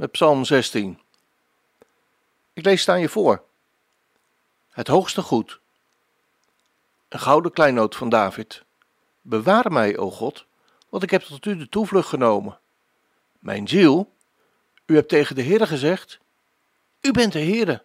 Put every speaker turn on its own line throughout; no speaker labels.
met Psalm 16. Ik lees het aan je voor. Het hoogste goed. Een gouden kleinoot van David. Bewaar mij, o God, want ik heb tot u de toevlucht genomen. Mijn ziel, u hebt tegen de Heere gezegd, u bent de Heere.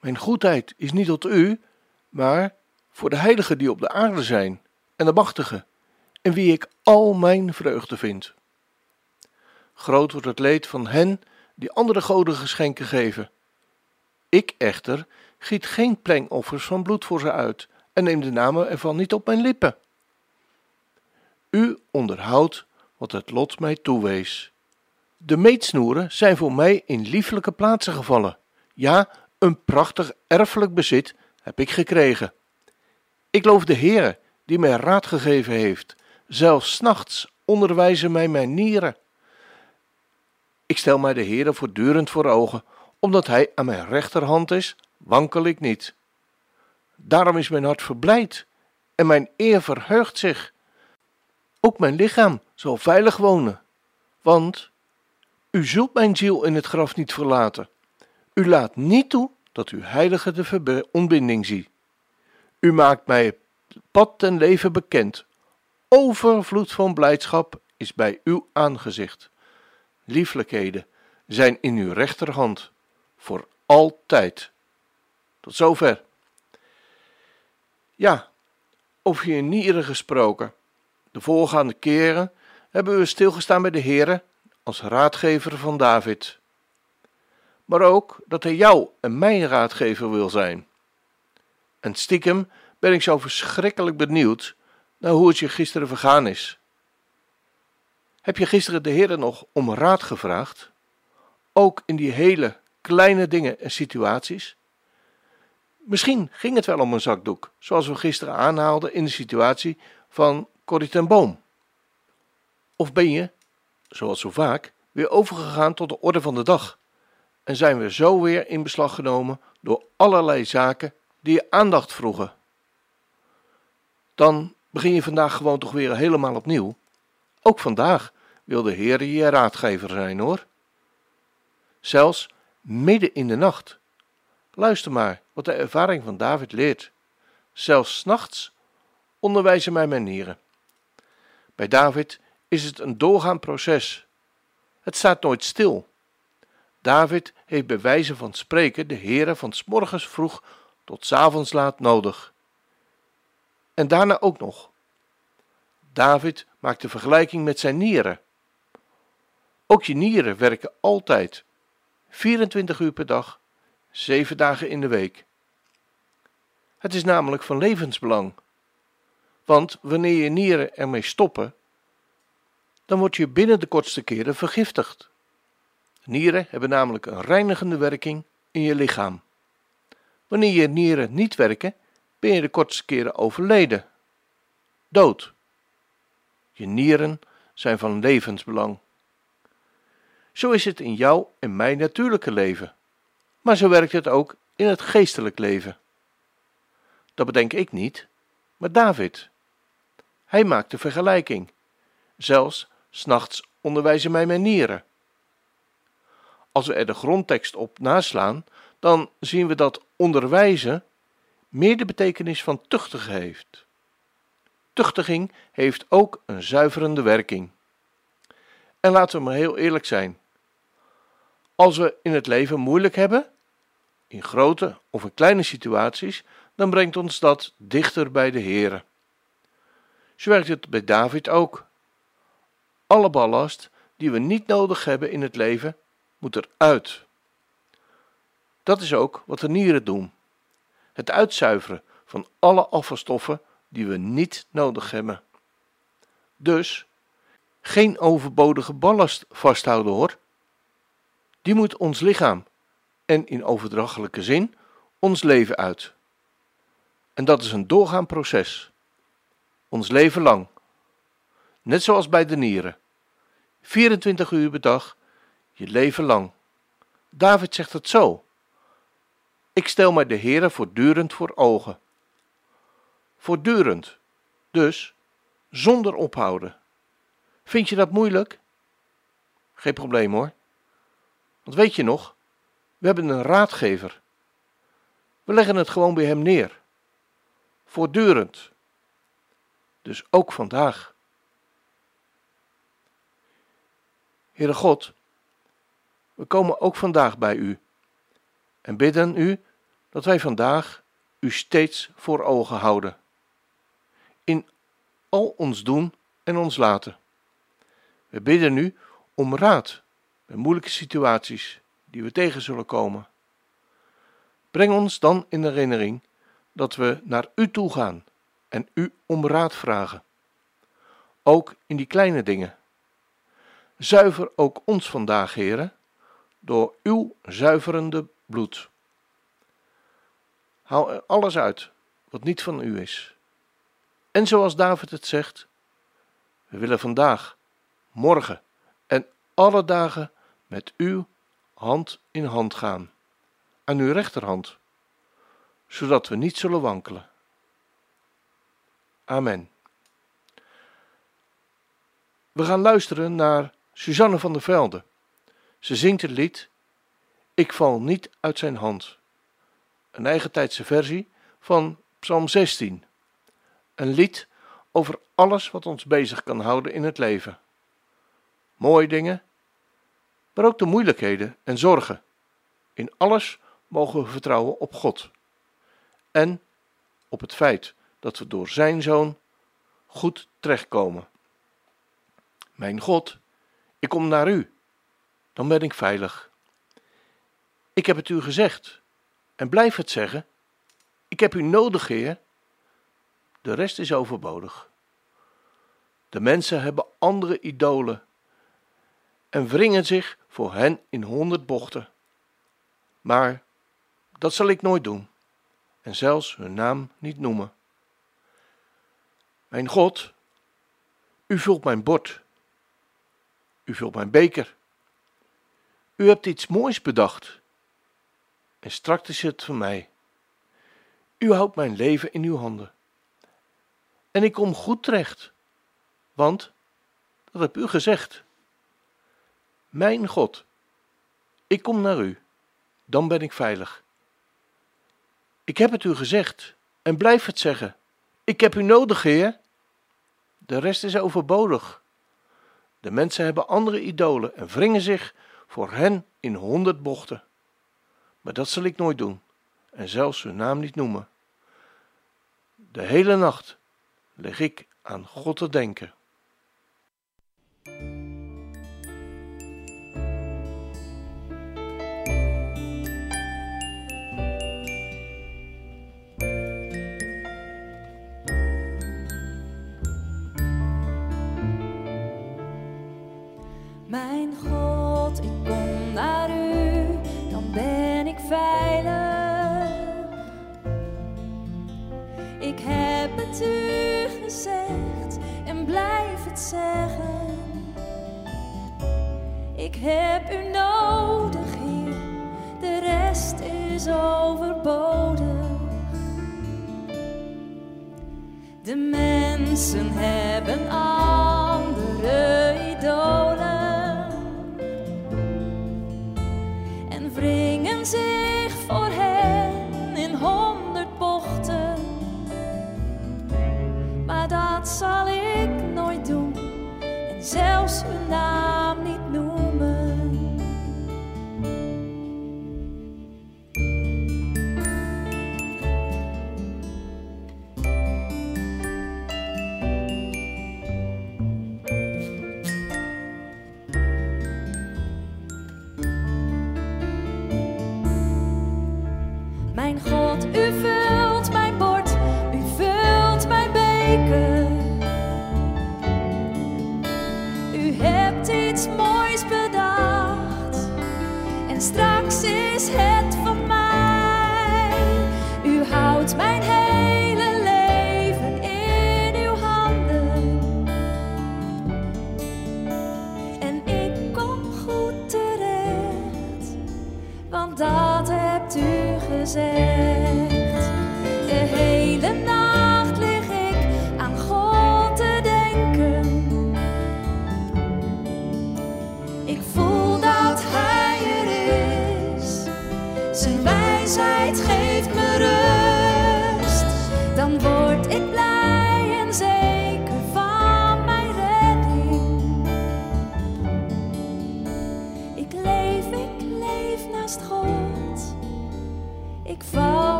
Mijn goedheid is niet tot u, maar voor de heiligen die op de aarde zijn en de machtigen, in wie ik al mijn vreugde vind. Groot wordt het leed van hen die andere goden geschenken geven. Ik echter giet geen plengoffers van bloed voor ze uit en neem de namen ervan niet op mijn lippen. U onderhoudt wat het lot mij toewees. De meetsnoeren zijn voor mij in lieflijke plaatsen gevallen. Ja, een prachtig erfelijk bezit heb ik gekregen. Ik loof de Heere, die mij raad gegeven heeft. Zelfs s nachts onderwijzen mij mijn nieren. Ik stel mij de Heere voortdurend voor ogen, omdat Hij aan mijn rechterhand is, wankel ik niet. Daarom is mijn hart verblijd en mijn eer verheugt zich. Ook mijn lichaam zal veilig wonen, want u zult mijn ziel in het graf niet verlaten. U laat niet toe dat uw heilige de ontbinding zie. U maakt mij het pad ten leven bekend. Overvloed van blijdschap is bij uw aangezicht lieflijkheden zijn in uw rechterhand voor altijd. Tot zover. Ja, over je nieren gesproken. De voorgaande keren hebben we stilgestaan bij de Heere als raadgever van David. Maar ook dat hij jou en mijn raadgever wil zijn. En stiekem ben ik zo verschrikkelijk benieuwd naar hoe het je gisteren vergaan is. Heb je gisteren de Heer nog om raad gevraagd? Ook in die hele kleine dingen en situaties? Misschien ging het wel om een zakdoek, zoals we gisteren aanhaalden in de situatie van Corrie ten Boom. Of ben je, zoals zo vaak, weer overgegaan tot de orde van de dag en zijn we zo weer in beslag genomen door allerlei zaken die je aandacht vroegen? Dan begin je vandaag gewoon toch weer helemaal opnieuw. Ook vandaag wil de Heer je raadgever zijn hoor. Zelfs midden in de nacht. Luister maar wat de ervaring van David leert. Zelfs nachts onderwijzen mij manieren. Bij David is het een doorgaand proces. Het staat nooit stil. David heeft bij wijze van spreken de Heere van s morgens vroeg tot s avonds laat nodig. En daarna ook nog. David maakt de vergelijking met zijn nieren. Ook je nieren werken altijd, 24 uur per dag, 7 dagen in de week. Het is namelijk van levensbelang. Want wanneer je nieren ermee stoppen, dan word je binnen de kortste keren vergiftigd. Nieren hebben namelijk een reinigende werking in je lichaam. Wanneer je nieren niet werken, ben je de kortste keren overleden. Dood. Je nieren zijn van levensbelang. Zo is het in jouw en mijn natuurlijke leven. Maar zo werkt het ook in het geestelijk leven. Dat bedenk ik niet, maar David. Hij maakt de vergelijking. Zelfs s'nachts onderwijzen mij mijn nieren. Als we er de grondtekst op naslaan, dan zien we dat onderwijzen meer de betekenis van tuchtigen heeft. Tuchtiging heeft ook een zuiverende werking. En laten we maar heel eerlijk zijn: als we in het leven moeilijk hebben, in grote of in kleine situaties, dan brengt ons dat dichter bij de Heere. Zo werkt het bij David ook. Alle ballast die we niet nodig hebben in het leven, moet eruit. Dat is ook wat de nieren doen. Het uitzuiveren van alle afvalstoffen die we niet nodig hebben. Dus geen overbodige ballast vasthouden hoor. Die moet ons lichaam en in overdrachtelijke zin ons leven uit. En dat is een doorgaand proces. Ons leven lang. Net zoals bij de nieren. 24 uur per dag, je leven lang. David zegt het zo. Ik stel mij de Heere voortdurend voor ogen. Voortdurend. Dus zonder ophouden. Vind je dat moeilijk? Geen probleem hoor. Want weet je nog, we hebben een raadgever. We leggen het gewoon bij hem neer. Voortdurend. Dus ook vandaag. Heere God, we komen ook vandaag bij u en bidden u dat wij vandaag u steeds voor ogen houden. In al ons doen en ons laten. We bidden u om raad bij moeilijke situaties die we tegen zullen komen. Breng ons dan in herinnering dat we naar u toe gaan en u om raad vragen. Ook in die kleine dingen. Zuiver ook ons vandaag, heren, door uw zuiverende bloed. Haal er alles uit wat niet van u is. En zoals David het zegt, we willen vandaag, morgen en alle dagen met u hand in hand gaan, aan uw rechterhand, zodat we niet zullen wankelen. Amen. We gaan luisteren naar Suzanne van der Velde. Ze zingt het lied Ik val niet uit zijn hand. Een eigen tijdse versie van Psalm 16. Een lied over alles wat ons bezig kan houden in het leven. Mooie dingen, maar ook de moeilijkheden en zorgen. In alles mogen we vertrouwen op God. En op het feit dat we door Zijn Zoon goed terechtkomen. Mijn God, ik kom naar U, dan ben ik veilig. Ik heb het U gezegd en blijf het zeggen. Ik heb U nodig, Heer. De rest is overbodig. De mensen hebben andere idolen en wringen zich voor hen in honderd bochten. Maar dat zal ik nooit doen en zelfs hun naam niet noemen. Mijn God, u vult mijn bord. U vult mijn beker. U hebt iets moois bedacht. En straks is het van mij. U houdt mijn leven in uw handen. En ik kom goed terecht, want dat heb u gezegd. Mijn God, ik kom naar u, dan ben ik veilig. Ik heb het u gezegd en blijf het zeggen. Ik heb u nodig, Heer. De rest is overbodig. De mensen hebben andere idolen en wringen zich voor hen in honderd bochten. Maar dat zal ik nooit doen en zelfs hun naam niet noemen. De hele nacht lig ik aan God te denken.
God, ik kom naar u, dan ben ik veilig. Ik heb het u gezegd en blijf het zeggen. Ik heb u nodig, Heer, de rest is overbodig. De mensen hebben andere idolen zich voor hen Ik voel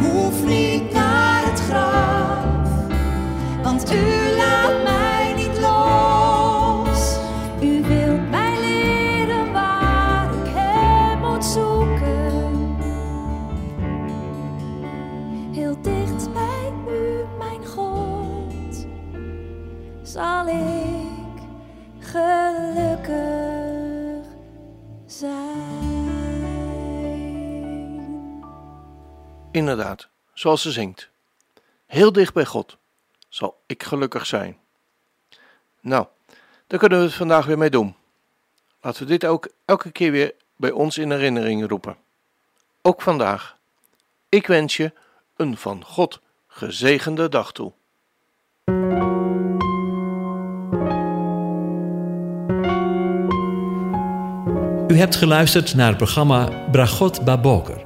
hoef niet naar het graf, want u
Inderdaad, zoals ze zingt. Heel dicht bij God zal ik gelukkig zijn. Nou, daar kunnen we het vandaag weer mee doen. Laten we dit ook elke keer weer bij ons in herinnering roepen. Ook vandaag. Ik wens je een van God gezegende dag toe.
U hebt geluisterd naar het programma Bragot Baboker.